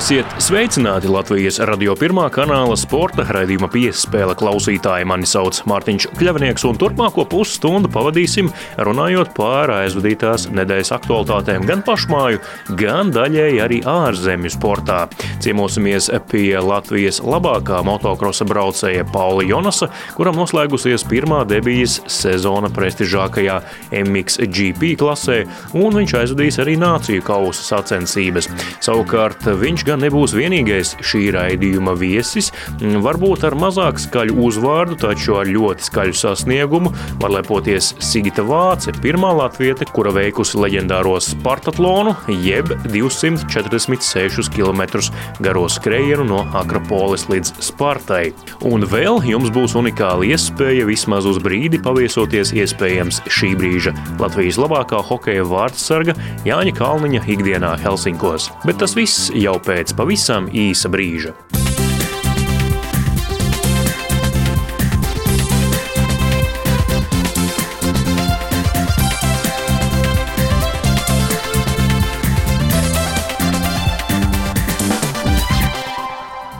Esiet sveicināti Latvijas radio pirmā kanāla sporta raidījuma piespēle klausītāji. Mani sauc Mārtiņš Kļavnieks, un turpmāko pusstundu pavadīsim runājot par aizvadītās nedēļas aktualitātēm gan pašmāju, gan daļēji arī ārzemju sportā. Ciemosimies pie Latvijas labākā motokrosa braucēja Paula Jonasa, kuram noslēgusies pirmā debijas sezona prestižākajā MXGP klasē, un viņš aizvadīs arī nāciju kausa sacensības. Savukārt viņš gan nebūs vienīgais šī raidījuma viesis. Varbūt ar mazāk skaļu uzvārdu, taču ar ļoti skaļu sasniegumu var lepoties Sigita Vāce, pirmā latviete, kura veikusi leģendāro Spartatlonu, jeb 246 km garo skrējienu no Akropolis līdz Spartai. Un vēl jums būs unikāla iespēja vismaz uz brīdi paviesoties iespējams šī brīža Latvijas labākā hokeja vārdsarga Jāņa Kalniņa ikdienā Helsinkos. Bet tas viss jau pēc pēc pavisam īsa brīža.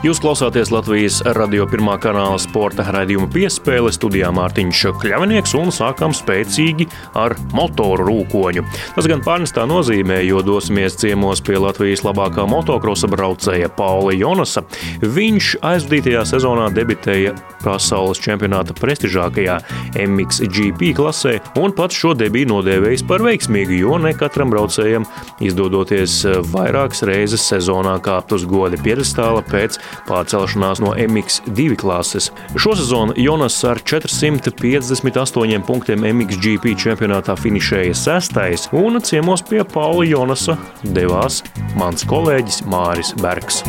Jūs klausāties Latvijas radio pirmā kanāla sporta raidījuma piespēle studijā Mārtiņš Kļavnieks un sākam spēcīgi ar motoru rūkoņu. Tas gan pārnestā nozīmē, jo dosimies ciemos pie Latvijas labākā motokrosa braucēja Paula Jonasa. Viņš aizvadītajā sezonā debitēja pasaules čempionāta prestižākajā MXGP klasē un pats šo debiju nodēvējis par veiksmīgu, jo ne katram braucējam izdodoties vairākas reizes sezonā kāpt uz goda piedestāla pēc pārcelšanās no MX2 klases. Šosezon Jonas ar 458 punktiem MXGP čempionātā finišēja sestais, un ciemos pie Paula Jonasa devās mans kolēģis Māris Bergs.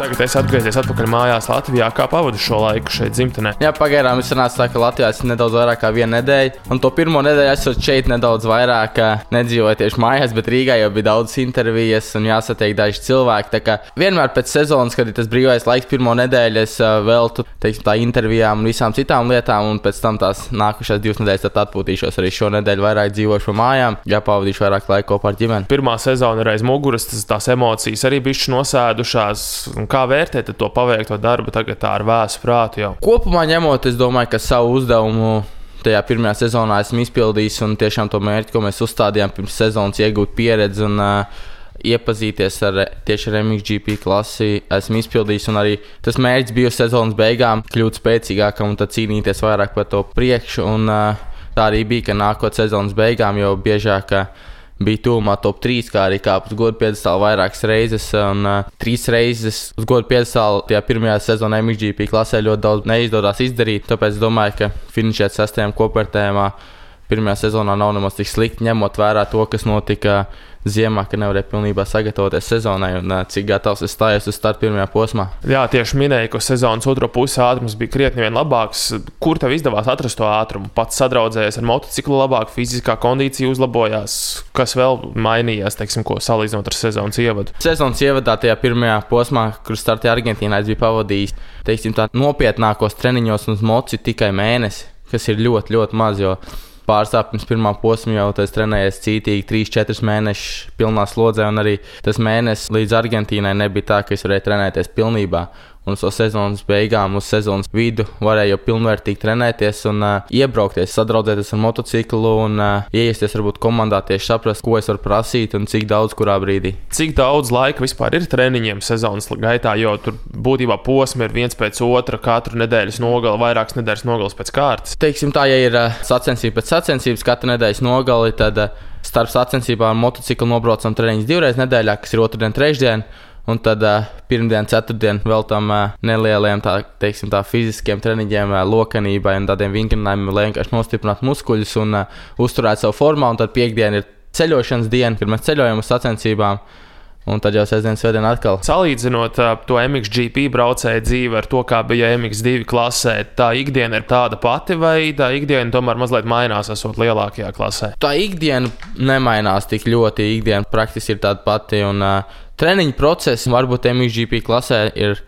Tagad es atgriezies atpakaļ mājās Latvijā. Kā pavadu šo laiku šeit, dzimtenē? Jā, pagaidām es sanācu tā, ka Latvijā esmu nedaudz vairāk kā vienu nedēļu. Un to pirmo nedēļu esmu šeit nedaudz vairāk, nedzīvoju tieši mājās, bet Rīgā jau bija daudz intervijas un jāsatiek daži cilvēki. Tā kā vienmēr pēc sezonas, kad ir tas brīvais laiks, pirmo nedēļu es veltu teiksim, tā intervijām un visām citām lietām, un pēc tam tās nākušās divas nedēļas atpūtīšos arī šo nedēļu vairāk dzīvošu mājām, jāpavadīšu vairāk laika kopā ar ģimeni. Pirmā sezona ir aiz muguras, tas, tās emocijas arī bijušas nosēdušās kā vērtēt to paveikto darbu tagad ar vēsu prātu jau? Kopumā ņemot, es domāju, ka savu uzdevumu tajā pirmajā sezonā esmu izpildījis un tiešām to mērķi, ko mēs uzstādījām pirms sezonas, iegūt pieredzi un uh, iepazīties ar tieši ar MXGP klasi, esmu izpildījis. Arī tas mērķis bija sezonas beigām kļūt spēcīgākam un cīnīties vairāk par to priekšu. Un, uh, tā arī bija, ka nākot sezonas beigām jau biežāk. Uh, bija tuvumā top 3, kā arī kāpj uz godu piedestālu vairākas reizes. Un uh, trīs reizes uz godu piedestālu tajā pirmajā sezonā MXGP klasē ļoti daudz neizdodas izdarīt. Tāpēc es domāju, ka finišēt sastajam kopvērtējumā pirmajā sezonā nav nemaz tik slikti, ņemot vērā to, kas notika ziemā, ka nevarēja pilnībā sagatavoties sezonai un cik gatavs es stājos uz starta pirmajā posmā. Jā, tieši minēju, ka sezonas otro pusi ātrums bija krietni vien labāks. Kur tev izdevās atrast to ātrumu? Pats sadraudzējies ar motociklu labāk, fiziskā kondīcija uzlabojās. Kas vēl mainījās, teiksim, ko salīdzinot ar sezonas ievadu? Sezonas ievadā tajā pirmajā posmā, kur startēja Argentīnā, es biju pavadījis teiksim, nopietnākos treniņos uz moci tikai mēnesi, kas ir ļoti, ļoti maz. Jo pārstāvjums pirmā posma jau tas trenējies cītīgi 3-4 mēnešus pilnā slodzē, un arī tas mēnesis līdz Argentīnai nebija tā, ka es varēju trenēties pilnībā un uz so sezonas beigām, uz sezonas vidu varēja jau pilnvērtīgi trenēties un uh, iebraukties, sadraudzēties ar motociklu un uh, ieiesties varbūt komandā, tieši saprast, ko es varu prasīt un cik daudz kurā brīdī. Cik daudz laika vispār ir treniņiem sezonas gaitā, jo tur būtībā posmi ir viens pēc otra, katru nedēļas nogali, vairākas nedēļas nogalas pēc kārtas. Teiksim tā, ja ir uh, sacensība pēc sacensības, katra nedēļas nogali, tad uh, starp sacensībām motociklu nobraucam treniņus divreiz nedēļā, kas ir otrdien, trešdien. Un tad uh, pirmdien, ceturtdien vēl tam uh, nelieliem, tā, teiksim, tā fiziskiem treniņiem, uh, lokanībai un tādiem vingrinājumiem, lai vienkārši nostiprinātu muskuļus un uh, uzturētu savu formā. Un tad piekdiena ir ceļošanas diena, kad mēs ceļojam uz sacensībām. Un tad jau sestdienas svētdienā atkal. Salīdzinot uh, to MXGP braucēju dzīvi ar to, kā bija MX2 klasē, tā ikdiena ir tāda pati, vai tā ikdiena tomēr mazliet mainās, esot lielākajā klasē? Tā ikdiena nemainās tik ļoti. Ikdiena praktiski ir tāda pati. Un, uh, treniņu process varbūt MXGP klasē ir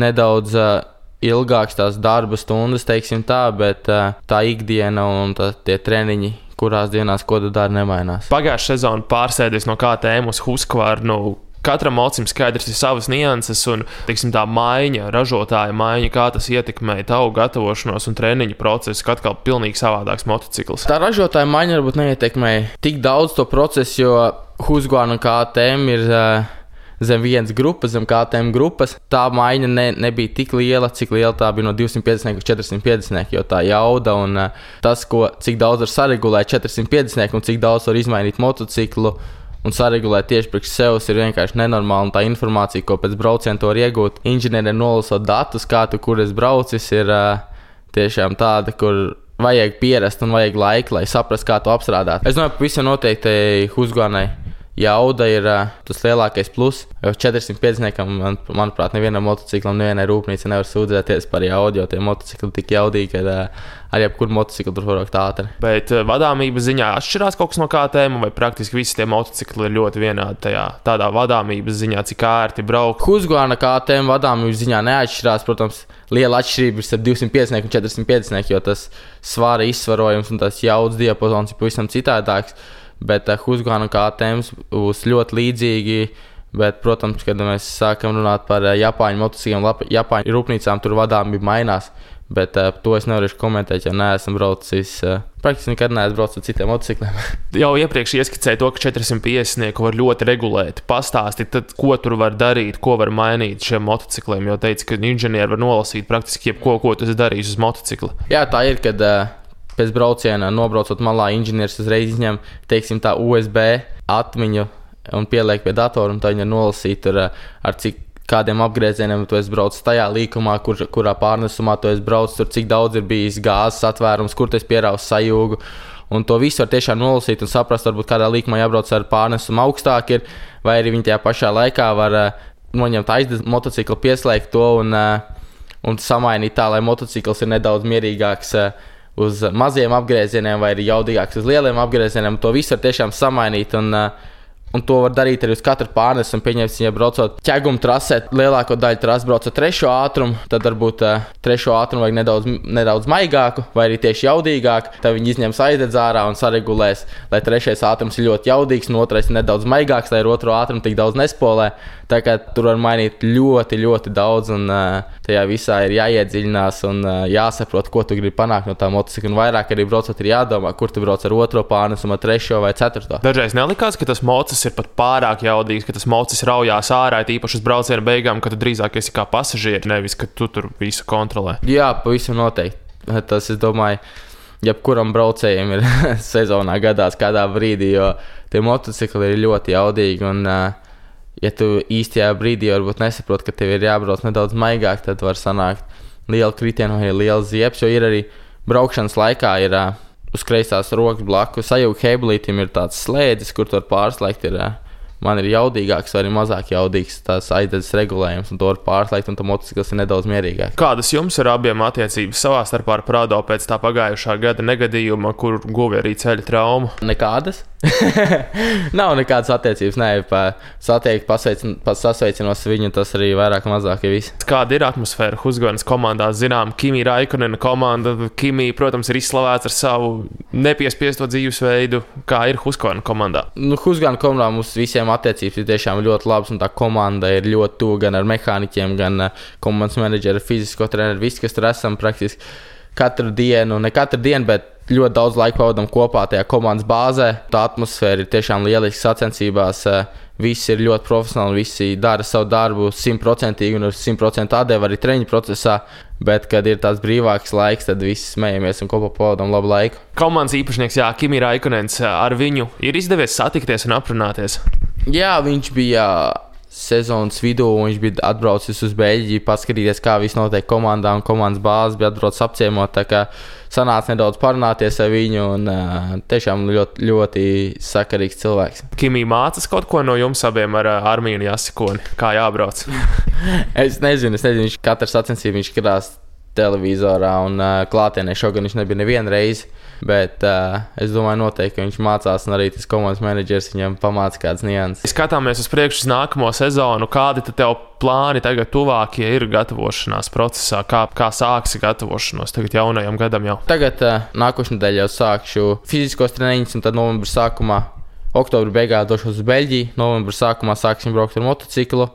nedaudz uh, ilgāks, tās darba stundas, teiksim tā, bet uh, tā ikdiena un tā, tie treniņi kurās dienās ko tu dari, nemainās. Pagājušā sezonā pārsēdies no KTM uz Huskvarnu. Katram mocim skaidrs ir savas nianses, un teiksim, tā maiņa, ražotāja maiņa, kā tas ietekmē tavu gatavošanos un treniņu procesu, kad atkal pilnīgi savādāks motocikls. Tā ražotāja maiņa varbūt neietekmē tik daudz to procesu, jo Husqvarna KTM ir. Uh, zem vienas grupas, zem KTM grupas. Tā maiņa ne, nebija tik liela, cik liela tā bija no 250 līdz 450. Jo tā jauda un uh, tas, ko, cik daudz var saregulēt 450 un cik daudz var izmainīt motociklu un saregulēt tieši priekš sevis ir vienkārši nenormāli. Tā informācija, ko pēc brauciena var iegūt, inženieriem nolasot datus, kā tu kur es braucis, ir uh, tiešām tāda, kur vajag pierast un vajag laiku, lai saprastu, kā to apstrādāt. Es domāju, ka pavisam noteikti Husgārnai jauda ir uh, tas lielākais pluss. Jo 450, man, manuprāt, nevienam motociklam, nevienai rūpnīcai nevar sūdzēties par jaudu, jo tie motocikli tik jaudīgi, ka uh, ar jebkuru motociklu tur var rakt ātri. Bet uh, vadāmības ziņā atšķirās kaut kas no KTM, vai praktiski visi tie motocikli ir ļoti vienādi tajā tādā vadāmības ziņā, cik ērti braukt. Husqvarna KTM vadāmības ziņā neatšķirās, protams. Liela atšķirība ir starp 250 un 450, jo tas svara izsvarojums un tas jaudas diapazons ir pavisam citādāks bet uh, Husqvarna kā tēmas būs ļoti līdzīgi. Bet, protams, kad mēs sākam runāt par uh, Japāņu motocikliem, Japāņu rūpnīcām, tur vadāmība mainās. Bet uh, to es nevaru komentēt, jo neesmu braucis. Uh, praktiski nekad neesmu braucis ar citiem motocikliem. Jau iepriekš ieskicēju to, ka 450 var ļoti regulēt. Pastāstīt, tad, ko tur var darīt, ko var mainīt šiem motocikliem. Jo teica, ka inženieri var nolasīt praktiski jebko, ko tas darīs uz motocikla. Jā, tā ir, kad uh, pēc brauciena, nobraucot malā, inženieris uzreiz izņem teiksim, tā USB atmiņu un pieliek pie datora, un tā viņa nolasīt tur, eh, ar cik kādiem apgriezieniem tu esi braucis tajā līkumā, kur, kurā pārnesumā tu esi braucis, tur cik daudz ir bijis gāzes atvērums, kur tu esi pieraudzis sajūgu. Un to visu var tiešām nolasīt un saprast, varbūt kādā līkumā jābrauc ar pārnesumu augstāk, ir, vai arī viņi tajā pašā laikā var uh, noņemt aizdevuma motociklu, pieslēgt to un, uh, un samainīt tā, lai motocikls ir nedaudz mierīgāks. Uh, uz maziem apgriezieniem, vai arī jaudīgāks uz lieliem apgriezieniem. To visu var tiešām samainīt. Un, uh, Un to var darīt arī uz katru pārnesumu. Pieņemsim, ja braucot ķēguma trasē, lielāko daļu trases braucot trešo ātrumu, tad varbūt uh, trešo ātrumu vajag nedaudz, nedaudz maigāku, vai arī tieši jaudīgāku. Tad viņi izņems aizdedz ārā un saregulēs, lai trešais ātrums ir ļoti jaudīgs, un otrais ir nedaudz maigāks, lai ar otro ātrumu tik daudz nespolē. Tā kā tur var mainīt ļoti, ļoti daudz, un uh, tajā visā ir jāiedziļinās un uh, jāsaprot, ko tu gribi panākt no tā motocikla. Un vairāk arī braucot, ir jādomā, kur tu brauc ar otro pārnesumu, ar trešo vai ceturto. Dažreiz nelikās, ka tas mocis ir pat pārāk jaudīgs, ka tas mocis raujās ārā, īpaši uz brauciena beigām, kad drīzāk esi kā pasažieris, nevis ka tu tur visu kontrolē. Jā, pavisam noteikti. Tas, es domāju, jebkuram braucējam ir sezonā gadās kādā brīdī, jo tie motocikli ir ļoti jaudīgi. Un, uh, ja tu īstajā brīdī varbūt nesaproti, ka tev ir jābrauc nedaudz maigāk, tad var sanākt liela kritiena vai liela ziepes. Jo ir arī braukšanas laikā ir uh, uz kreisās rokas blakus sajūta heblītam, ir tāds slēdzis, kur tur pārslēgt ir. Uh, man ir jaudīgāks vai mazāk jaudīgs tās aizdedzes regulējums, un to var pārslēgt, un tā motociklis ir nedaudz mierīgāks. Kādas jums ir abiem attiecības savā starpā ar Prādo pēc tā pagājušā gada negadījuma, kur guva arī ceļa traumu? Nekādas. Nav nekādas attiecības. Nē, satiekt, sasveicinos viņu, tas arī vairāk vai mazāk ir viss. Kāda ir atmosfēra Husganas komandā? Zinām, Kimija Raikonena komanda. Kimija, protams, ir izslavēts ar savu nepiespiesto dzīvesveidu. Kā ir Husgana komandā? Nu, Husgana komandā mums visiem attiecības ir tiešām ļoti labas, un tā komanda ir ļoti tuva gan ar mehāniķiem, gan uh, komandas menedžeru, fizisko treneru, visi, kas tur esam praktiski katru dienu, ne katru dienu, bet ļoti daudz laika pavadām kopā tajā komandas bāzē. Tā atmosfēra ir tiešām lieliska sacensībās. Eh, visi ir ļoti profesionāli, visi dara savu darbu simtprocentīgi un ar simtprocentu atdevu arī treniņu procesā. Bet, kad ir tāds brīvāks laiks, tad visi smējamies un kopā pavadām labu laiku. Komandas īpašnieks, Jā, Kimija Raikonens, ar viņu ir izdevies satikties un aprunāties. Jā, viņš bija sezonas vidū viņš bija atbraucis uz Beļģiju, paskatīties, kā viss notiek komandā un komandas bāzes, bija atbraucis apciemot. Tā kā sanāca nedaudz parunāties ar viņu, un uh, tiešām ļoti, ļoti sakarīgs cilvēks. Kimija mācās kaut ko no jums abiem ar uh, Armīnu Jasikoni, kā jābrauc? es nezinu, es nezinu, viņš katru sacensību viņš skatās televizorā un uh, klātienē šogad viņš nebija nevienu reizi. Bet uh, es domāju, noteikti, ka viņš mācās, un arī tas komandas menedžers viņam pamāca kādas nianses. Skatāmies uz priekšu uz nākamo sezonu. Kādi tev plāni tagad tuvākie ir gatavošanās procesā? Kā, kā sāksi gatavošanos tagad jaunajam gadam jau? Tagad uh, nākošais nedēļa jau sākšu fiziskos treniņus, un tad novembrī sākumā Oktobra beigās došos uz Beļģiju, novembra sākumā sāksim braukt ar motociklu.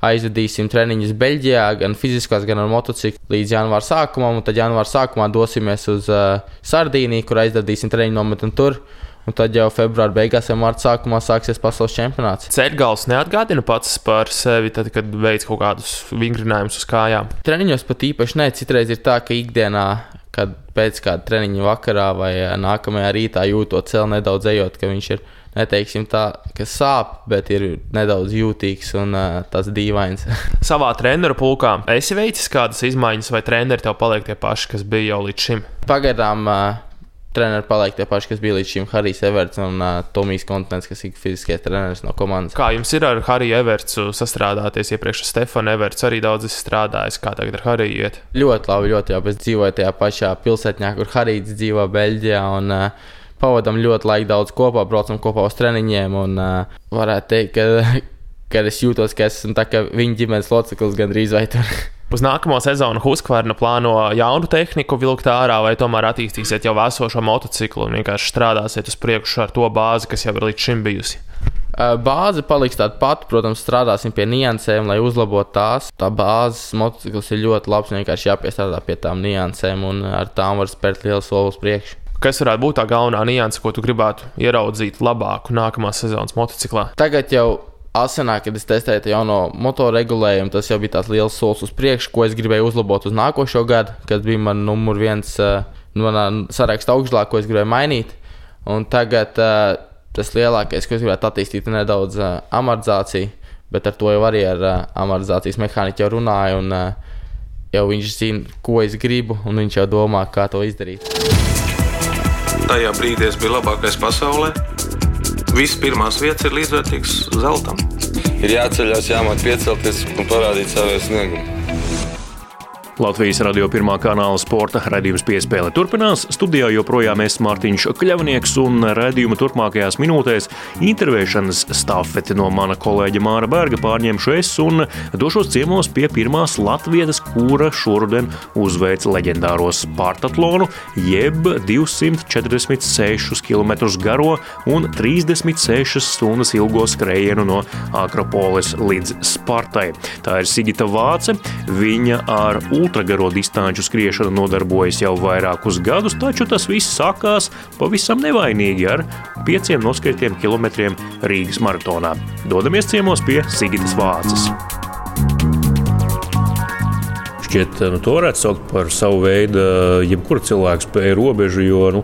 Aizvedīsim treniņus Beļģijā, gan fiziskās, gan ar motociklu līdz janvāra sākumam. Tad janvāra sākumā dosimies uz uh, Sardīniju, kur aizdodīsim treniņu nometni tur. Un tad jau februāra beigās vai marta sākumā sāksies pasaules čempionāts. Ceļgals neatgādina pats par sevi, tad, kad veids kaut kādus vingrinājumus uz kājām. Treniņos pat īpaši ne. Citreiz ir tā, ka ikdienā, kad pēc kāda treniņa vakarā vai nākamajā rītā jūtot celu nedaudz ejot, ka viņš ir neteiksim tā, ka sāp, bet ir nedaudz jūtīgs un uh, tas dīvains. Savā treneru pulkā esi veicis kādas izmaiņas, vai treneri tev paliek tie paši, kas bija jau līdz šim? Pagaidām uh, treneri paliek tie paši, kas bija līdz šim Harijs Everts un uh, Tomijs Kontinents, kas ir fiziskais treneris no komandas. Kā jums ir ar Hariju Evertsu sastrādāties? Iepriekš ar Stefanu Everts arī daudz strādājis. Kā tagad ar Hariju iet? Ļoti labi, ļoti labi. Es dzīvoju tajā pašā pilsētā, kur Harijs dzīvo Beļģijā. Un, uh, pavadām ļoti laiku daudz kopā, braucam kopā uz treniņiem. Un uh, varētu teikt, ka, ka es jūtos, ka esmu viņa ģimenes loceklis gandrīz vai tur. Uz nākamo sezonu Huskvarna plāno jaunu tehniku vilkt ārā, vai tomēr attīstīsiet jau esošo motociklu un vienkārši strādāsiet uz priekšu ar to bāzi, kas jau ir līdz šim bijusi. Bāze paliks tāda pati, protams, strādāsim pie niansēm, lai uzlabotu tās. Tā bāzes motocikls ir ļoti labs, vienkārši jāpiestrādā pie tām niansēm, un ar tām var spērt lielu soli uz priekšu. Kas varētu būt tā galvenā nianse, ko tu gribētu ieraudzīt labāku nākamās sezonas motociklā? Tagad jau asināk, kad es testēju jauno motoregulējumu, tas jau bija tāds liels solis uz priekšu, ko es gribēju uzlabot uz nākošo gadu, kad bija man numur viens uh, manā sarakstā augšgalā, ko es gribēju mainīt. Un tagad uh, tas lielākais, ko es gribētu attīstīt, ir nedaudz uh, amortizācija, bet ar to jau arī ar amortizācijas mehāniķu jau runāju. Un, jau viņš zina, ko es gribu, un viņš jau domā, kā to izdarīt tajā brīdī es biju labākais pasaulē. Visas pirmās vietas ir līdzvērtīgas zeltam. Ir jāceļās, jāmāk piecelties un parādīt savu sniegumu. Latvijas radio pirmā kanāla sporta raidījums piespēle turpinās. Studijā joprojām es Mārtiņš Kļavnieks un raidījuma turpmākajās minūtēs intervēšanas stafeti no mana kolēģa Māra Berga pārņemšu es un došos ciemos pie pirmās latvietes, kura šoruden uzveic leģendāro Spartatlonu, jeb 246 km garo un 36 stundas ilgo skrējienu no Akropolis līdz Spartai. Tā ir Sigita Vāce. Viņa ar ultragaro distanču skriešanu nodarbojas jau vairākus gadus, taču tas viss sākās pavisam nevainīgi ar pieciem noskrietiem kilometriem Rīgas maratonā. Dodamies ciemos pie Sigitas Vācas šķiet, nu, to varētu saukt par savu veidu, jebkura cilvēka spēju robežu, jo nu,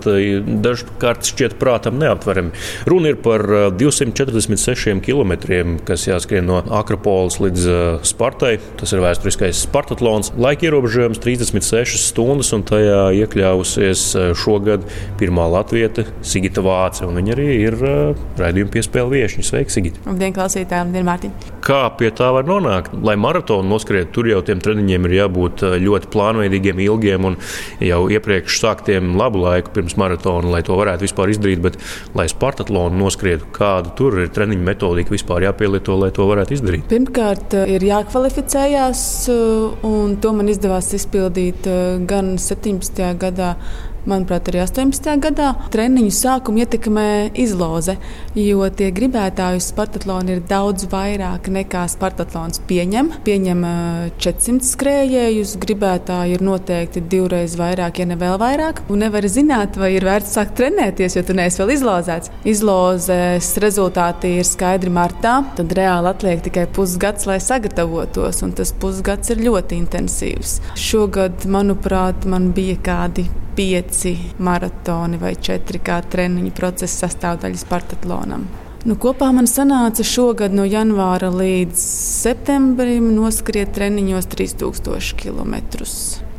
dažkārt šķiet prātam neaptverami. Runa ir par 246 km, kas jāskrien no Akropolis līdz Spartai. Tas ir vēsturiskais Spartatlons. Laika ierobežojums 36 stundas, un tajā iekļāvusies šogad pirmā latvieta Sigita Vāce. Viņa arī ir raidījuma piespēle viesiņa. Sveiki, Sigita! Labdien, klausītājiem! Kā pie tā var nonākt? Lai maratonu noskriet, tur jau tiem treniņiem ir jābūt jābūt eh, ļoti plānveidīgiem, ilgiem un jau iepriekš sāktiem labu laiku pirms maratona, lai to varētu vispār izdarīt. Bet, lai Spartatlonu noskrietu, kāda tur ir treniņa metodika vispār jāpielieto, lai to varētu izdarīt? Pirmkārt, eh, ir jākvalificējās, eh, un to man izdevās izpildīt gan 17. gadā manuprāt, arī 18. gadā. Treniņu sākumu ietekmē izloze, jo tie gribētāji uz Spartatlonu ir daudz vairāk nekā Spartatlons pieņem. Pieņem 400 skrējējus, gribētāji ir noteikti divreiz vairāk, ja ne vēl vairāk. Un nevar zināt, vai ir vērts sākt trenēties, jo tu neesi vēl izlozēts. Izlozes rezultāti ir skaidri martā, tad reāli atliek tikai pusgads, lai sagatavotos, un tas pusgads ir ļoti intensīvs. Šogad, manuprāt, man bija kādi pieci maratoni vai četri kā treniņu procesa sastāvdaļas Spartatlonam. Nu, kopā man sanāca šogad no janvāra līdz septembrim noskriet treniņos 3000 km.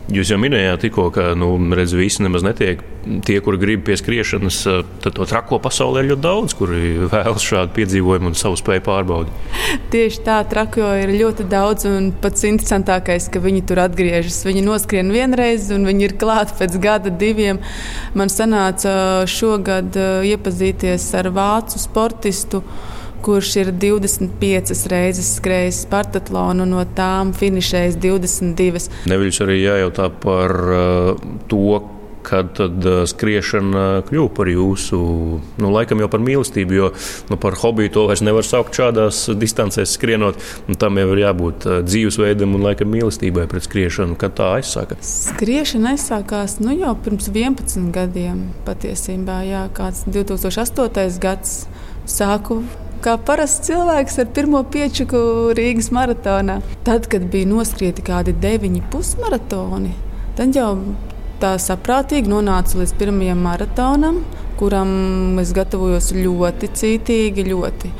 Jūs jau minējāt, tikko, ka nu, redz, visi nemaz netiek. Tie, kuri grib pie skriešanas, tad to trako pasaulē ir ļoti daudz, kuri vēlas šādu piedzīvojumu un savu spēju pārbaudīt. Tieši tā, trako ir ļoti daudz, un pats interesantākais, ka viņi tur atgriežas. Viņi noskrien vienreiz, un viņi ir klāti pēc gada, diviem. Man sanāca šogad iepazīties ar vācu sportistu kurš ir 25 reizes skrējis Spartatlonu, no tām finišējis 22. Neviļus arī jājautā par uh, to, kad tad skriešana kļuva par jūsu, nu, laikam jau par mīlestību, jo nu, par hobiju to vairs nevar saukt šādās distancēs skrienot. Tam jau ir jābūt dzīvesveidam un laikam mīlestībai pret skriešanu. Kad tā aizsāka? Skriešana aizsākās nu, jau pirms 11 gadiem patiesībā, jā, kāds 2008. gads. Sāku kā parasts cilvēks ar pirmo piečuku Rīgas maratonā. Tad, kad bija noskrieti kādi deviņi pusmaratoni, tad jau tā saprātīgi nonācu līdz pirmajam maratonam, kuram es gatavojos ļoti cītīgi. Ļoti.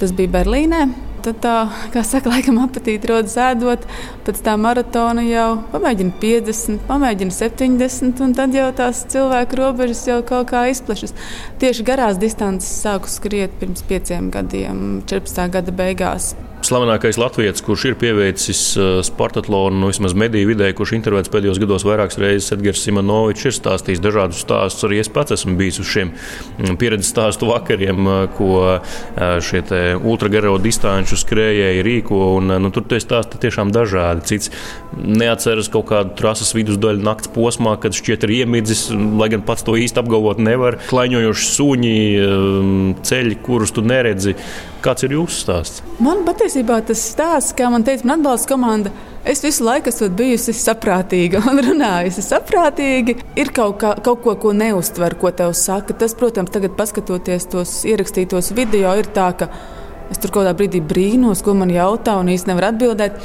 Tas bija Berlīnē. Tad tā, kā saka, laikam apetīti rodas ēdot, pēc tā maratona jau pamēģina 50, pamēģina 70, un tad jau tās cilvēku robežas jau kaut kā izplešas. Tieši garās distances sāku skriet pirms pieciem gadiem, 14. gada beigās slavenākais latviečs, kurš ir pieveicis uh, Spartatlonu, nu, vismaz mediju vidē, kurš intervētas pēdējos gados vairākas reizes, Edgars Simonovičs, ir stāstījis dažādus stāstus. Arī es pats esmu bijis uz šiem mm, pieredzes stāstu vakariem, uh, ko uh, šie ultragaro distanču skrējēji rīko. Un, nu, tur tie stāsti tiešām dažādi. Cits neatceras kaut kādu trases vidusdaļu nakts posmā, kad šķiet ir iemidzis, lai gan pats to īsti apgalvot nevar. Klaiņojoši suņi, um, ceļi, kurus tu neredzi. Kāds ir jūsu stāsts? Man patiesībā tas stāsts, kā man teica, man atbalsta komanda. Es visu laiku esmu bijusi saprātīga un runājusi saprātīgi. Ir kaut, kā, kaut ko, ko neuztver, ko tev saka. Tas, protams, tagad, skatoties tos ierakstītos video, ir tā, ka es tur kaut kādā brīdī brīnos, ko man jautā, un īstenībā nevaru atbildēt.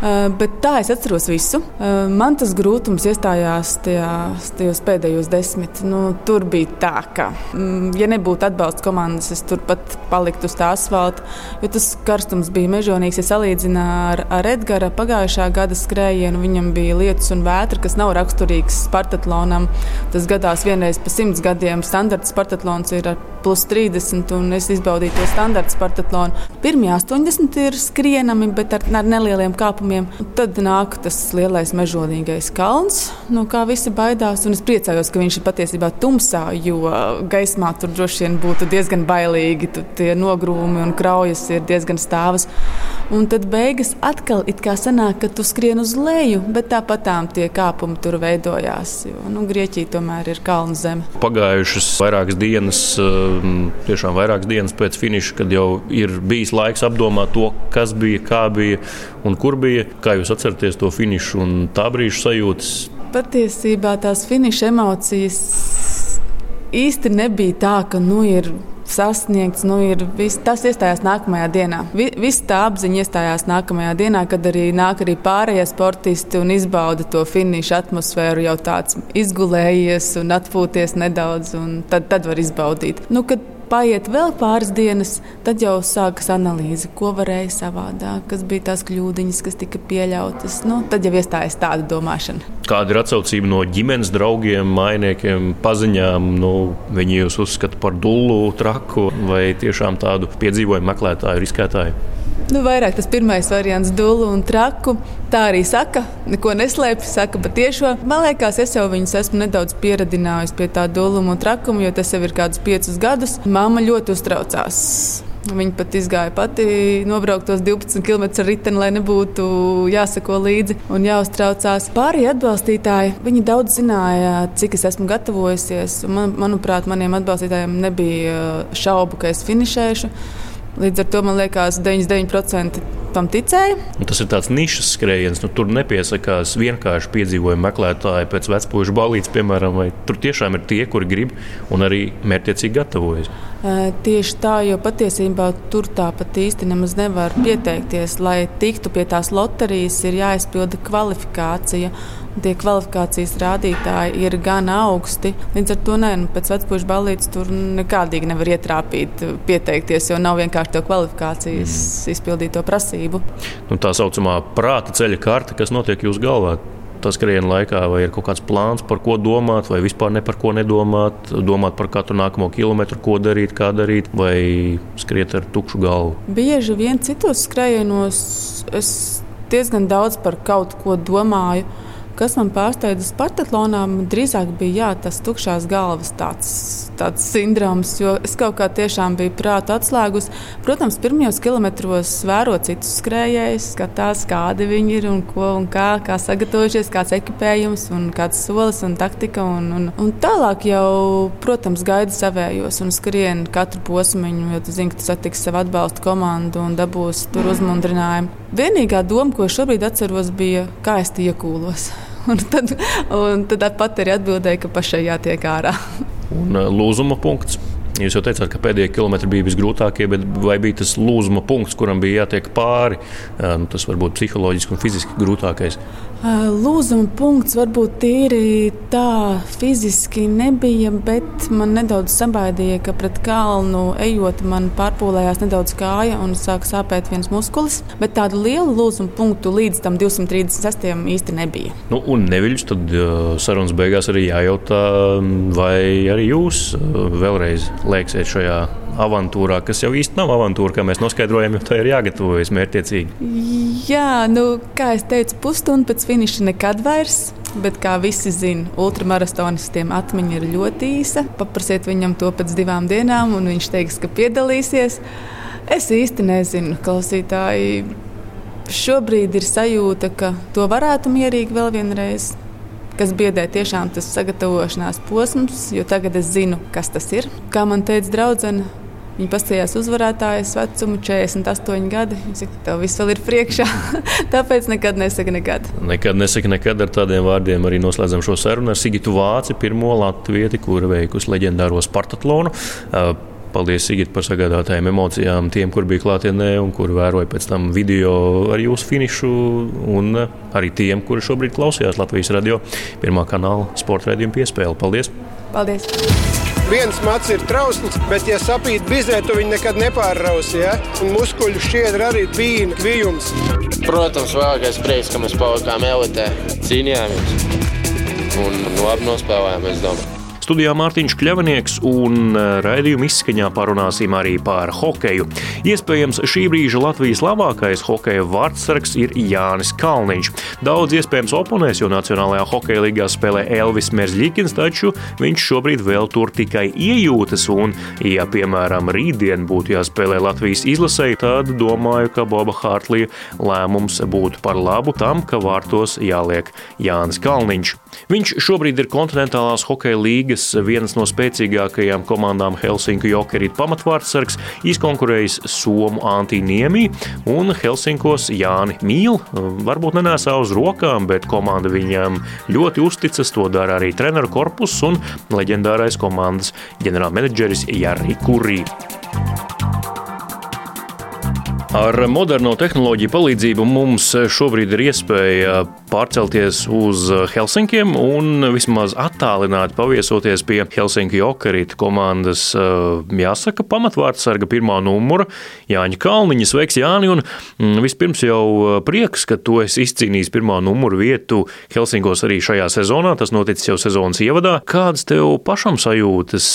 Uh, bet tā es atceros visu. Uh, man tas grūtums iestājās tajā, tajos pēdējos desmit. Nu, tur bija tā, ka, mm, ja nebūtu atbalsta komandas, es turpat paliktu uz tā asfalta. Jo tas karstums bija mežonīgs. Ja salīdzinātu ar, ar Edgara pagājušā gada skrējienu, viņam bija lietus un vētra, kas nav raksturīgs Spartatlonam. Tas gadās vienreiz pa simts gadiem. Standarts Spartatlons ir ar plus 30, un es izbaudīju to standarta Spartatlonu. Pirmie 80 ir skrienami, bet ar, ar nelieliem kāpumiem pasākumiem. Tad nāk tas lielais mežonīgais kalns, no kā visi baidās. Es priecājos, ka viņš ir patiesībā tumsā, jo gaismā tur droši vien būtu diezgan bailīgi. Tur tie nogrūmi un kraujas ir diezgan stāvas. Un tad beigas atkal it kā sanāk, ka tu skrien uz leju, bet tāpatām tie kāpumi tur veidojās. Jo nu, Grieķija tomēr ir kalnu zeme. Pagājušas vairākas dienas, um, tiešām vairākas dienas pēc finiša, kad jau ir bijis laiks apdomāt to, kas bija, kā bija un kur bija. Kā jūs atceraties to finišu un tā brīža sajūtas? Patiesībā tās finiša emocijas īsti nebija tā, ka nu ir sasniegts. Nu, vis, tas iestājās nākamajā dienā. Vi, viss tā apziņa iestājās nākamajā dienā, kad arī nāk arī pārējie sportisti un izbauda to finišu atmosfēru, jau tāds izgulējies un atpūties nedaudz, un tad, tad var izbaudīt. Nu, paiet vēl pāris dienas, tad jau sākas analīze, ko varēja savādāk, kas bija tās kļūdiņas, kas tika pieļautas. Nu, tad jau iestājas tāda domāšana. Kāda ir atsaucība no ģimenes draugiem, mainiekiem, paziņām? Nu, viņi jūs uzskata par dullu, traku vai tiešām tādu piedzīvojumu meklētāju, riskētāju? Nu, vairāk tas pirmais variants, dūlu un traku. Tā arī saka, neko neslēpj, saka patiešo. Man liekas, es jau viņus esmu nedaudz pieradinājusi pie tā dūluma un trakuma, jo tas jau ir kādus piecus gadus. Māma ļoti uztraucās. Viņa pat izgāja pati, nobraukt tos 12 km ar riteni, lai nebūtu jāsako līdzi un jāuztraucās. Pārējie atbalstītāji, viņi daudz zināja, cik es esmu gatavojusies. Man, manuprāt, maniem atbalstītājiem nebija šaubu, ka es finišēšu. Līdz ar to man liekas, 99% tam ticēja. Un tas ir tāds nišas skrējiens. Nu, tur nepiesakās vienkārši piedzīvojumu meklētāji pēc vecpuļu balīdzes, piemēram, vai tur tiešām ir tie, kuri grib un arī mērķiecīgi gatavojas. Tieši tā, jo patiesībā tur tāpat īsti nemaz nevar pieteikties. Lai tiktu pie tās loterijas, ir jāizpilda kvalifikācija tie kvalifikācijas rādītāji ir gan augsti. Līdz ar to nē, nu, pēc vecpuļu balīdzes tur nekādīgi nevar ietrāpīt, pieteikties, jo nav vienkārši to kvalifikācijas mm. izpildīto prasību. Nu, tā saucamā prāta ceļa karte, kas notiek jūsu galvā. Tas skrien laikā, vai ir kaut kāds plāns, par ko domāt, vai vispār ne par ko nedomāt, domāt par katru nākamo kilometru, ko darīt, kā darīt, vai skriet ar tukšu galvu. Bieži vien citos skrejienos es diezgan daudz par kaut ko domāju Kas man pārsteidza Spartatlonā, drīzāk bija jā, tas tukšās galvas tāds, tāds sindroms, jo es kaut kā tiešām biju prāta atslēgus. Protams, pirmajos kilometros vēro citus skrējējus, skatās, kādi viņi ir un ko un kā, kā sagatavojušies, kāds ekipējums un kāds solis un taktika. Un, un, un tālāk jau, protams, gaida savējos un skrien katru posmiņu, jo tu zini, ka tu satiksi savu atbalstu komandu un dabūsi tur uzmundrinājumu. Vienīgā doma, ko šobrīd atceros, bija, kā es tie iekūlos. Un tad, un tad pat arī atbildēja, ka pašai jātiek ārā. Un uh, lūzuma punkts. Jūs jau teicāt, ka pēdējie kilometri bija visgrūtākie, bet vai bija tas lūzuma punkts, kuram bija jātiek pāri? Uh, nu, tas varbūt psiholoģiski un fiziski grūtākais. Lūzuma punkts varbūt tīri tā fiziski nebija, bet man nedaudz sabaidīja, ka pret kalnu ejot man pārpūlējās nedaudz kāja un sāk sāpēt viens muskulis. Bet tādu lielu lūzuma punktu līdz tam 236. īsti nebija. Nu, un neviļus tad sarunas beigās arī jājautā, vai arī jūs vēlreiz lieksiet šajā avantūrā, kas jau īsti nav avantūra, kā mēs noskaidrojam, jo tā ir jāgatavojas mērķiecīgi. Jā, nu, kā jau teicu, pusstundu pēc finiša nekad vairs. Bet, kā visi zina, ultramaratonistiem atmiņa ir ļoti īsa. Paprasiet viņam to pēc divām dienām, un viņš teiks, ka piedalīsies. Es īsti nezinu, klausītāji. Šobrīd ir sajūta, ka to varētu mierīgi vēl vienreiz kas biedē tiešām tas sagatavošanās posms, jo tagad es zinu, kas tas ir. Kā man teica draudzene, Viņa paskatījās uzvarētājas vecumu, 48 gadi. Viņa saka, tev viss vēl ir priekšā. Tāpēc nekad nesaka nekad. Nekad nesaka nekad ar tādiem vārdiem arī noslēdzam šo sarunu ar Sigitu Vāci, pirmo latvieti, kura veikusi leģendāro Spartatlonu. Paldies, Sigit, par sagādātajām emocijām tiem, kur bija klātienē un kur vēroja pēc tam video ar jūsu finišu, un arī tiem, kuri šobrīd klausījās Latvijas radio pirmā kanāla sporta raidījuma piespēli. Paldies! Paldies! Viens mats ir trausls, bet, ja sapīt bizē, tu viņu nekad nepārrausi. Ja? Un muskuļu šķiedra arī bija kvijums. Protams, vēlākais prieks, ka mēs palikām elitē, cīnījāmies un labi nospēlējām, es domāju. Studijā Mārtiņš Kļavnieks un e, raidījuma izskaņā parunāsim arī par hokeju. Iespējams, šī brīža Latvijas labākais hokeja vārdsargs ir Jānis Kalniņš. Daudz iespējams oponēs, jo Nacionālajā hokeja līgā spēlē Elvis Merzļikins, taču viņš šobrīd vēl tur tikai iejūtas. Un, ja, piemēram, rītdien būtu jāspēlē Latvijas izlasē, tad domāju, ka Boba Hārtlija lēmums būtu par labu tam, ka vārtos jāliek Jānis Kalniņš. Viņš šobrīd ir kontinentālās hokeja līgas Latvijas vienas no spēcīgākajām komandām Helsinku Jokerīt pamatvārdsargs, izkonkurējis Somu Antiniemī un Helsinkos Jāni Mīl. Varbūt nenēsā uz rokām, bet komanda viņam ļoti uzticas, to dara arī treneru korpus un leģendārais komandas ģenerālmenedžeris Jari Kurī. Ar moderno tehnoloģiju palīdzību mums šobrīd ir iespēja pārcelties uz Helsinkiem un vismaz attālināti paviesoties pie Helsinku Jokarita komandas, jāsaka, pamatvārdsarga pirmā numura Jāņa Kalniņa. Sveiks, Jāni! Un mm, vispirms jau prieks, ka tu esi izcīnījis pirmā numuru vietu Helsinkos arī šajā sezonā. Tas noticis jau sezonas ievadā. Kādas tev pašam sajūtas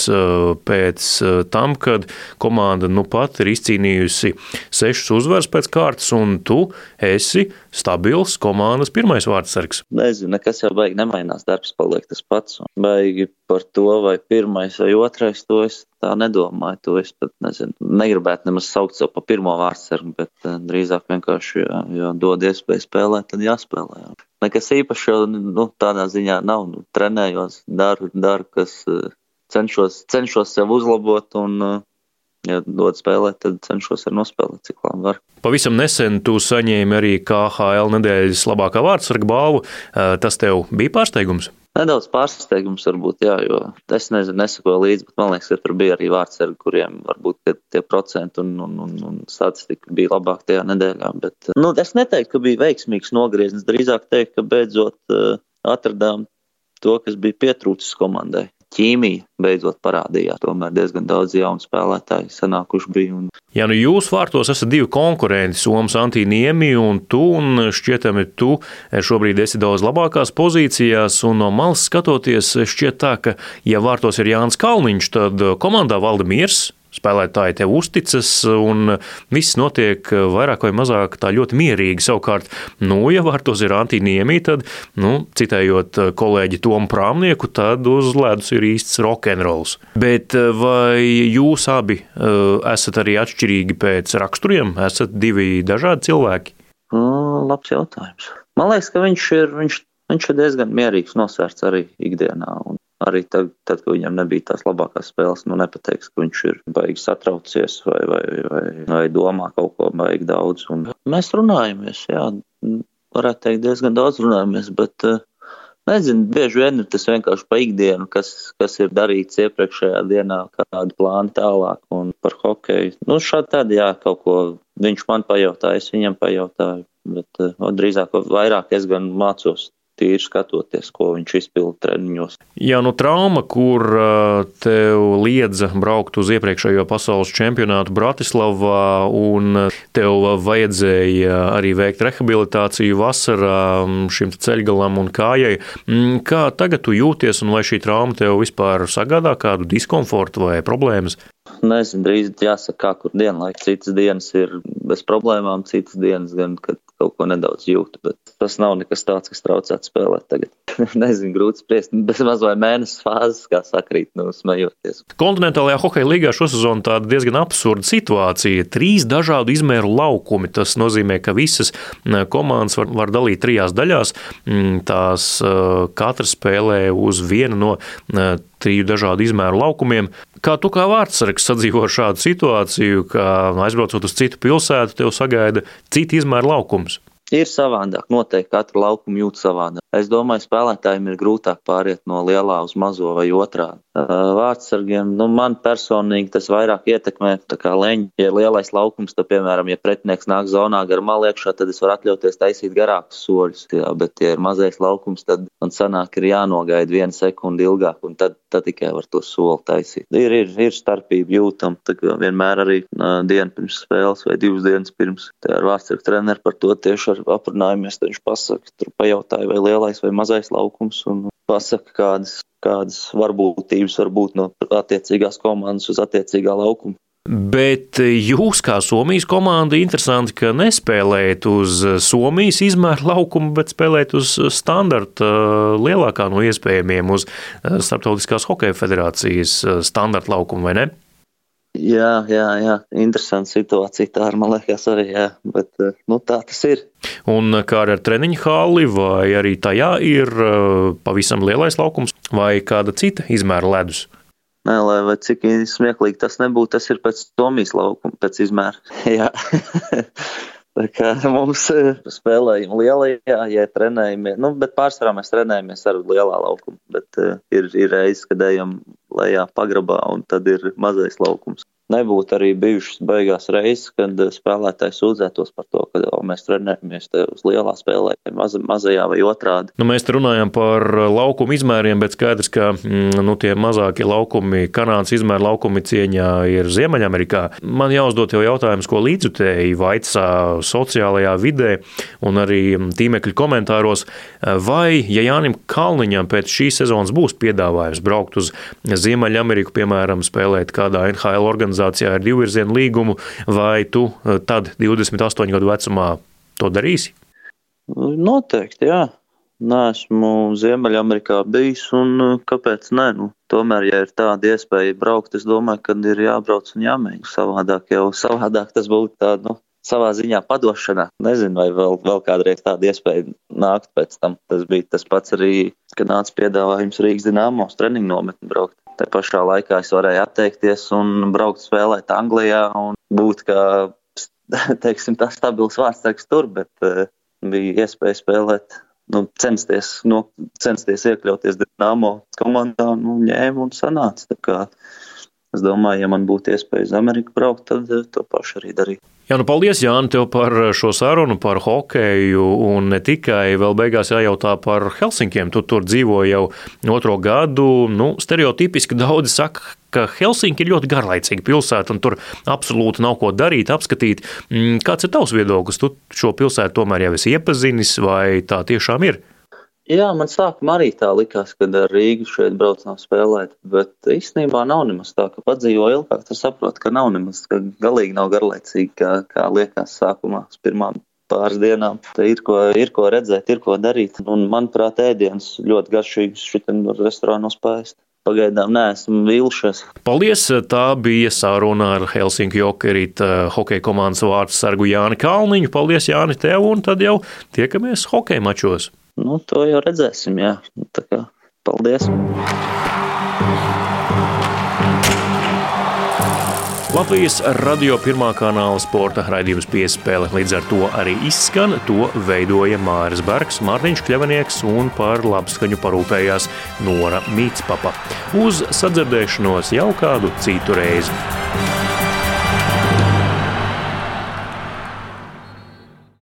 pēc tam, kad komanda nu pat ir izcīnījusi sešus sešas uzvaras pēc kārtas, un tu esi stabils komandas pirmais vārdsargs. Nezinu, nekas jau baigi nemainās. Darbs paliek tas pats. Baigi par to, vai pirmais vai otrais, to es tā nedomāju. To es pat nezinu. Negribētu nemaz saukt sev par pirmo vārdsargu, bet uh, drīzāk vienkārši, ja, ja dod iespēju spēlēt, tad jāspēlē. Jā. Nekas īpašs jau nu, tādā ziņā nav. Nu, trenējos, daru, daru kas uh, cenšos, cenšos sev uzlabot un uh, ja dod spēlēt, tad cenšos arī nospēlēt, cik labi var. Pavisam nesen tu saņēmi arī KHL nedēļas labākā vārdsarga balvu. Tas tev bija pārsteigums? Nedaudz pārsteigums varbūt, jā, jo es nezinu, nesakoju līdzi, bet man liekas, ka tur bija arī vārdsargi, kuriem varbūt tie procenti un, un, un, un statistika bija labāk tajā nedēļā. Bet, nu, es neteiktu, ka bija veiksmīgs nogrieziens, drīzāk teikt, ka beidzot atradām to, kas bija pietrūcis komandai ķīmija beidzot parādījās. Tomēr diezgan daudz jaunu spēlētāju sanākuši bija. Un... Ja nu jūs vārtos esat divi konkurenti, Somijas Antīniemi un tu, un šķietami tu šobrīd esi daudz labākās pozīcijās, un no malas skatoties, šķiet tā, ka, ja vārtos ir Jānis Kalniņš, tad komandā valda miers, spēlētāji tev uzticas, un viss notiek vairāk vai mazāk tā ļoti mierīgi. Savukārt, nu, ja vārtos ir antīniemī, tad, nu, citējot kolēģi Tomu Prāmnieku, tad uz ledus ir īsts rokenrols. Bet vai jūs abi uh, esat arī atšķirīgi pēc raksturiem? Esat divi dažādi cilvēki? Nu, labs jautājums. Man liekas, ka viņš ir, viņš, viņš ir diezgan mierīgs, nosvērts arī ikdienā. Un arī tad, tad, kad viņam nebija tās labākās spēles, nu nepateiks, ka viņš ir baigi satraucies vai, vai, vai, vai domā kaut ko baigi daudz. Un mēs runājamies, jā, varētu teikt, diezgan daudz runājamies, bet uh, Nezinu, bieži vien tas vienkārši pa ikdienu, kas, kas ir darīts iepriekšējā dienā, kādi plāni tālāk un par hokeju. Nu, šādi tad, jā, kaut ko viņš man pajautāja, es viņam pajautāju, bet uh, drīzāk vairāk es gan mācos tīri skatoties, ko viņš izpilda treniņos. Jā, nu trauma, kur tev liedza braukt uz iepriekšējo pasaules čempionātu Bratislavā, un tev vajadzēja arī veikt rehabilitāciju vasarā šim ceļgalam un kājai. Mm, kā tagad tu jūties, un vai šī trauma tev vispār sagādā kādu diskomfortu vai problēmas? Nezinu, drīz jāsaka, kā kur dienlaika. Citas dienas ir bez problēmām, citas dienas gan, kad kaut ko nedaudz jūtu, bet tas nav nekas tāds, kas traucētu spēlēt tagad. Nezinu, grūti spriest, bez maz vai mēnesis fāzes, kā sakrīt, nu, smejoties. Kontinentālajā hokeja līgā šosezon tāda diezgan absurda situācija. Trīs dažādu izmēru laukumi. Tas nozīmē, ka visas komandas var, var dalīt trijās daļās. Mm, tās katra spēlē uz vienu no triju dažādu izmēru laukumiem. Kā tu kā vārdsargs sadzīvo šādu situāciju, ka aizbraucot uz citu pilsētu, tev sagaida cita izmēra laukums? Ir savādāk, noteikti katru laukumu jūt savādāk. Es domāju, spēlētājiem ir grūtāk pāriet no lielā uz mazo vai otrādi. Vārdsargiem, nu, man personīgi tas vairāk ietekmē, tā kā leņķi. Ja ir lielais laukums, tad, piemēram, ja pretinieks nāk zonā gar malu iekšā, tad es varu atļauties taisīt garākus soļus. Jā, bet, ja ir mazais laukums, tad man sanāk, ir jānogaida viena sekunde ilgāk, un tad, tad tikai var to soli taisīt. Ir, ir, ir starpība jūtama, tā kā vienmēr arī uh, dienu pirms spēles vai divas dienas pirms. Tā ar vārdsargu treneru par to tieši ar aprunājamies, tad viņš pasaka, tur pajautāja, vai lielais vai mazais laukums, un pasaka, kādas, kādas varbūtības var būt no attiecīgās komandas uz attiecīgā laukuma. Bet jūs, kā Somijas komanda, interesanti, ka nespēlējat uz Somijas izmēra laukumu, bet spēlējat uz standarta lielākā no iespējamiem, uz Startautiskās hokeja federācijas standarta laukumu, vai ne? Jā, jā, jā. interesanti situācija. Tā ir, man liekas, arī, jā. Bet, eh, nu, tā tas ir. Un kā ar treniņu hali, vai arī tajā ir eh, pavisam lielais laukums, vai kāda cita izmēra ledus? Nē, lai vai cik smieklīgi tas nebūtu, tas ir pēc Tomijas laukuma, pēc izmēra. Tā kā mums eh, spēlējam lielajā, ja trenējamies, nu, bet pārsvarā mēs trenējamies ar lielā laukuma, bet uh, ir, ir reizes, kad ejam lejā pagrabā un tad ir mazais laukums nebūtu arī bijušas beigās reizes, kad eh, spēlētājs sūdzētos par to, ka o, mēs trenējamies uz lielā spēlē, maz, mazajā vai otrādi. Nu, mēs runājam par laukumu izmēriem, bet skaidrs, ka mm, nu, tie mazākie laukumi, Kanādas izmēra laukumi cieņā ir Ziemeļamerikā. Man jāuzdod jau jautājums, ko līdzutēji vaicā sociālajā vidē un arī tīmekļu komentāros, vai, ja Jānim Kalniņam pēc šīs sezonas būs piedāvājums braukt uz Ziemeļameriku, piemēram, spēlēt kādā NHL organizācijā, organizācijā ar divvirzienu līgumu, vai tu eh, tad 28 gadu vecumā to darīsi? Noteikti, jā. Nē, esmu Ziemeļamerikā bijis, un eh, kāpēc nē? Nu, tomēr, ja ir tāda iespēja braukt, es domāju, ka ir jābrauc un jāmēģina. Savādāk jau savādāk tas būtu tā, nu, savā ziņā padošanā. Nezinu, vai vēl, vēl kādreiz tāda iespēja nākt pēc tam. Tas bija tas pats arī, kad nāca piedāvājums Rīgas dināmos treniņu nometni braukt. Te pašā laikā es varēju atteikties un braukt spēlēt Anglijā un būt kā, teiksim, tas stabils vārdsargs tur, bet uh, bija iespēja spēlēt, nu, censties, nu, censties iekļauties Dynamo komandā, nu, ņēmu un sanāca. Tā kā es domāju, ja man būtu iespēja uz Ameriku braukt, tad uh, to pašu arī darītu. Jā, nu paldies, Jāni, tev par šo sarunu, par hokeju. Un ne tikai vēl beigās jājautā par Helsinkiem. Tu tur dzīvo jau otro gadu. Nu, stereotipiski daudzi saka, ka Helsinki ir ļoti garlaicīga pilsēta un tur absolūti nav ko darīt, apskatīt. Mm, kāds ir tavs viedoklis? Tu šo pilsētu tomēr jau esi iepazinis, vai tā tiešām ir? Jā, man sākumā arī tā likās, kad ar Rīgu šeit braucām spēlēt, bet īstenībā nav nemaz tā, ka padzīvo ilgāk, tad saprot, ka nav nemaz, ka galīgi nav garlaicīgi, kā, kā liekas sākumā uz pirmām pāris dienām. Te ir ko, ir ko redzēt, ir ko darīt, un manuprāt, ēdienas ļoti garšīgs šitam restorānos paēst. Pagaidām neesmu vīlušies. Paldies! Tā bija saruna ar Helsinku Jokerīta hokeja komandas vārdu sargu Jāni Kalniņu. Paldies, Jāni, tev, un tad jau tiekamies hokeja mačos! Nu, to jau redzēsim, jā. Tā kā paldies! Latvijas radio pirmā kanāla sporta raidījums piespēle. Līdz ar to arī izskan. To veidoja Māris Bergs, Mārtiņš Kļavinieks un par labskaņu parūpējās Nora Mītspapa. Uz sadzirdēšanos jau kādu citu reizi.